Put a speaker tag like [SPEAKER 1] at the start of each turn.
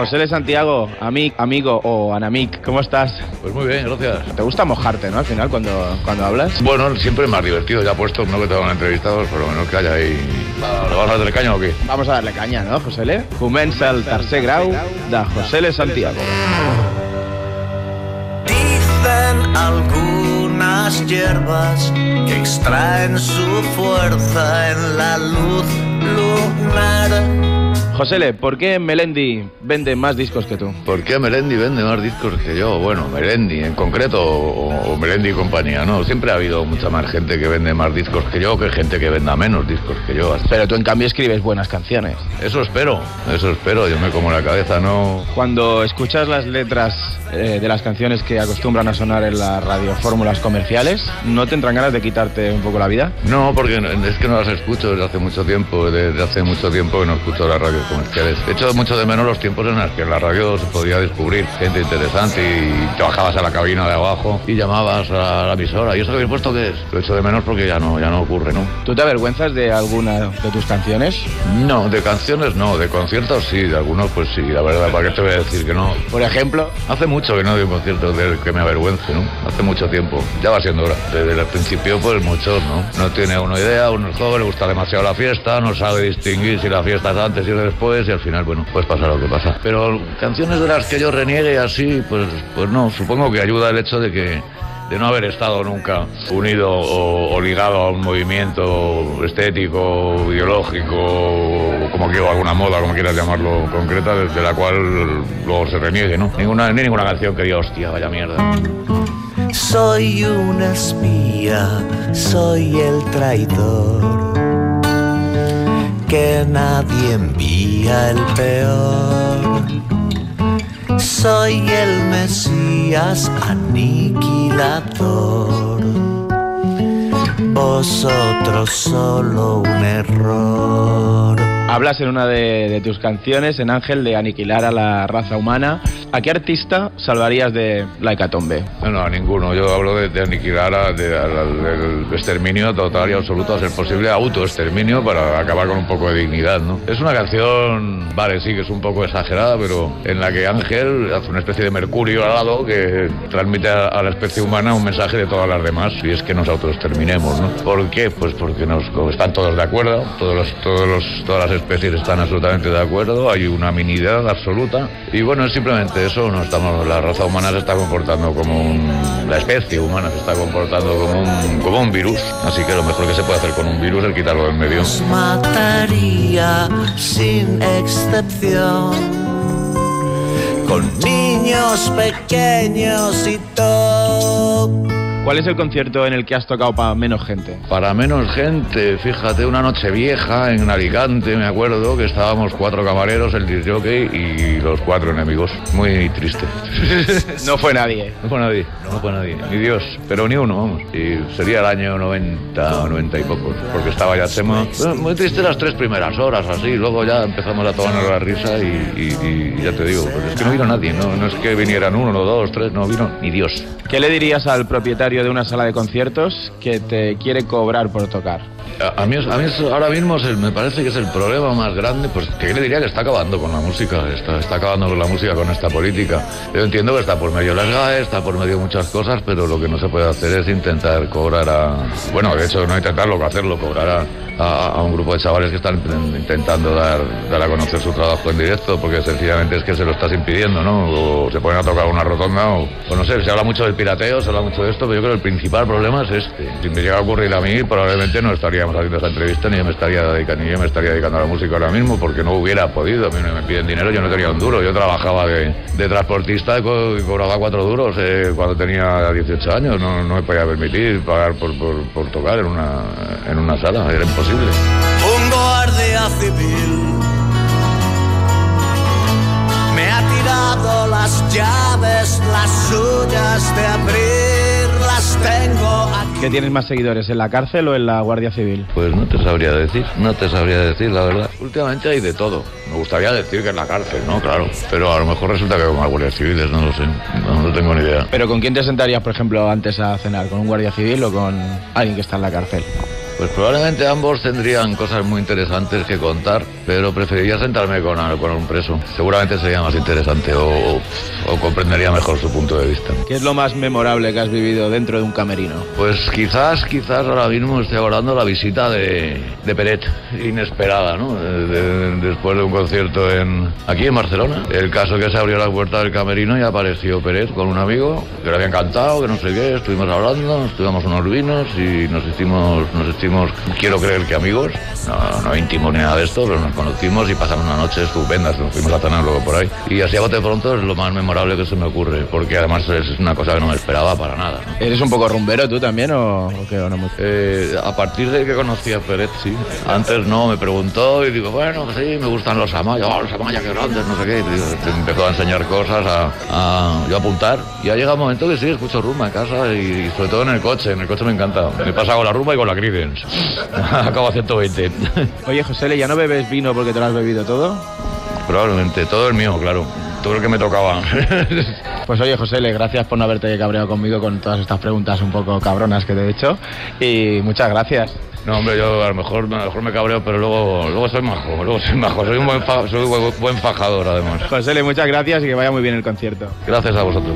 [SPEAKER 1] José de Santiago, amic, amigo o anamic, ¿cómo estás?
[SPEAKER 2] Pues muy bien, gracias.
[SPEAKER 1] ¿Te gusta mojarte, no? Al final, cuando, cuando hablas.
[SPEAKER 2] Bueno, siempre es más divertido, ya puesto, no que te van entrevistados, por lo menos que haya ahí... ¿Le vas a darle caña o qué?
[SPEAKER 1] Vamos a darle caña, ¿no, José Le? Comença el tercer grau de José Le Santiago.
[SPEAKER 3] Dicen algunas hierbas que extraen su fuerza en la luz lunar.
[SPEAKER 1] José Le, ¿por qué Melendi vende más discos que tú?
[SPEAKER 2] ¿Por qué Melendi vende más discos que yo? Bueno, Melendi en concreto o, o Melendi y compañía, ¿no? Siempre ha habido mucha más gente que vende más discos que yo que gente que venda menos discos que yo.
[SPEAKER 1] Pero tú en cambio escribes buenas canciones.
[SPEAKER 2] Eso espero, eso espero, yo me como la cabeza, ¿no?
[SPEAKER 1] Cuando escuchas las letras eh, de las canciones que acostumbran a sonar en las radiofórmulas comerciales, ¿no te entran ganas de quitarte un poco la vida?
[SPEAKER 2] No, porque es que no las escucho desde hace mucho tiempo, desde hace mucho tiempo que no escucho las radios comerciales. De hecho, mucho de menos los tiempos en los que en la radio se podía descubrir gente interesante y te bajabas a la cabina de abajo y llamabas a la emisora. ¿Y eso que habéis puesto qué es? Lo echo de menos porque ya no, ya no ocurre, ¿no?
[SPEAKER 1] ¿Tú te avergüenzas de alguna de tus canciones?
[SPEAKER 2] No, de canciones no, de conciertos sí, de algunos pues sí, la verdad, ¿para qué te voy a decir que no?
[SPEAKER 1] Por ejemplo,
[SPEAKER 2] Hace mucho que no doy un concierto del que me avergüence, ¿no? Hace mucho tiempo. Ya va siendo hora. Desde el principio, pues muchos, ¿no? No tiene uno idea, uno es joven, le gusta demasiado la fiesta, no sabe distinguir si la fiesta es antes y es después, y al final, bueno, pues pasa lo que pasa. Pero canciones de las que yo reniegue así, pues, pues no, supongo que ayuda el hecho de que de no haber estado nunca unido o, o ligado a un movimiento estético, ideológico, como quiero, alguna moda, como quieras llamarlo, concreta, de, la cual luego se reniegue, ¿no? Ninguna, ni ninguna canción que diga, hostia, vaya mierda.
[SPEAKER 3] Soy un espía, soy el traidor que nadie envía el peor. Soy el Mesías aniquilador. Vosotros solo un error.
[SPEAKER 1] Hablas en una de, de tus canciones, en Ángel, de aniquilar a la raza humana. ¿A qué artista salvarías de la hecatombe?
[SPEAKER 2] No, no, ninguno. Yo hablo de, de aniquilar, a- de- del exterminio total y absoluto, a ser posible, autoexterminio para acabar con un poco de dignidad, ¿no? Es una canción, vale, sí, que es un poco exagerada, pero en la que Ángel hace una especie de mercurio al lado que transmite a, a la especie humana un mensaje de todas las demás y es que nos autoexterminemos, ¿no? ¿Por qué? Pues porque nos, están todos de acuerdo, todos los, todos los, todas las especies están absolutamente de acuerdo, hay una unanimidad absoluta y bueno, es simplemente eso, no estamos, la raza humana se está comportando como un, la especie humana se está comportando como un, como un virus, así que lo mejor que se puede hacer con un virus es quitarlo del medio.
[SPEAKER 3] Mataría sin excepción. Con niños pequeños y todo.
[SPEAKER 1] ¿Cuál es el concierto en el que has tocado para menos gente?
[SPEAKER 2] Para menos gente, fíjate, una noche vieja en Alicante, me acuerdo, que estábamos cuatro camareros, el disjockey y los cuatro enemigos. Muy triste.
[SPEAKER 1] No fue nadie.
[SPEAKER 2] No fue nadie, no fue nadie, ni Dios, pero ni uno, vamos. Y sería el año 90 o 90 y pocos, porque estaba ya Chema. Muy triste las tres primeras horas, así, luego ya empezamos a tomarnos la risa y, y- y ya te digo, pues es que no vino nadie, no, no es que vinieran uno, no, dos, tres, no vino ni Dios.
[SPEAKER 1] ¿Qué le dirías al propietario de una sala de conciertos que te quiere cobrar por tocar?
[SPEAKER 2] A, mí, a mí ahora mismo es el- me parece que es el problema más grande, pues que le diría que está acabando con la música, está, está acabando con la música con esta política. Yo entiendo que está por medio las GAE, está por medio muchas cosas, pero lo que no se puede hacer es intentar cobrar a... Bueno, de hecho no intentarlo, hacerlo, cobrar a, a- a un grupo de chavales que están intentando dar, dar a conocer su trabajo en directo, porque sencillamente es que se lo estás impidiendo, ¿no? O se ponen a tocar una rotonda, o, o no sé, se habla mucho del pirateo, se habla mucho de esto, pero yo creo que el principal problema es este. Si me llega a ocurrir a mí, probablemente no estaríamos haciendo esta entrevista, ni yo me estaría dedicando, ni yo me estaría dedicando a la música ahora mismo, porque no hubiera podido. A mí me piden dinero, yo no tenía un duro. Yo trabajaba de, transportista y co- cobraba cuatro duros eh, cuando tenía 18 años. No, no me podía permitir pagar por, por, por tocar en una, en una sala, era imposible.
[SPEAKER 3] Un guardia civil me ha tirado las llaves, las suyas de abrir, las tengo aquí.
[SPEAKER 1] ¿Qué tienes más seguidores, en la cárcel o en la Guardia Civil?
[SPEAKER 2] Pues no te sabría decir, no te sabría decir, la verdad. Últimamente hay de todo. Me gustaría decir que en la cárcel, ¿no? Claro. Pero a lo mejor resulta que con las guardias civiles, no lo sé. No, no tengo ni idea.
[SPEAKER 1] ¿Pero con quién te sentarías, por ejemplo, antes a cenar? ¿Con un Guardia Civil o con alguien que está en la cárcel?
[SPEAKER 2] Pues probablemente ambos tendrían cosas muy interesantes que contar, pero preferiría sentarme con, con un preso. Seguramente sería más interesante o, o comprendería mejor su punto de vista.
[SPEAKER 1] ¿Qué es lo más memorable que has vivido dentro de un camerino?
[SPEAKER 2] Pues quizás, quizás ahora mismo estoy hablando la visita de, de Peret, inesperada, ¿no? De- de- después de un concierto en, aquí en Barcelona. El caso que se abrió la puerta del camerino y apareció Peret con un amigo que le había encantado, que no sé qué, estuvimos hablando, nos tomamos unos vinos y nos hicimos, nos hicimos, quiero creer que amigos, no, no íntimos ni nada de esto, pero nos conocimos y pasamos una noche estupenda, nos fuimos a cenar luego por ahí. Y así a bote pronto es lo más memorable que se me ocurre, porque además es una cosa que no me esperaba para nada. ¿no?
[SPEAKER 1] ¿Eres un poco rumbero tú también o, o qué? ¿O no mucho?
[SPEAKER 2] Eh, a partir de que conocí a Pérez, sí. Antes no, me preguntó y digo, bueno, sí, me gustan los Amaya, oh, los Amaya, qué grandes, no sé qué. Y empezó a enseñar cosas, a, a- yo a apuntar. Y ha llegado un momento que sí, escucho rumba en casa y, y sobre todo en el coche. En el coche me encanta. Me pasa con la rumba y con la Creedence. Acabo a 120.
[SPEAKER 1] Oye, José, ¿ya no bebes vino porque te lo has bebido todo?
[SPEAKER 2] Probablemente, todo el mío, claro. Todo el que me tocaba.
[SPEAKER 1] Pues oye, José, gracias por no haberte cabreado conmigo con todas estas preguntas un poco cabronas que te he hecho. Y muchas gracias.
[SPEAKER 2] No, hombre, yo a lo mejor, a lo mejor me cabreo, pero luego, luego soy majo, luego soy majo. Soy un buen, fa- soy un buen- buen fajador, además.
[SPEAKER 1] José, muchas gracias y que vaya muy bien el concierto.
[SPEAKER 2] Gracias a vosotros.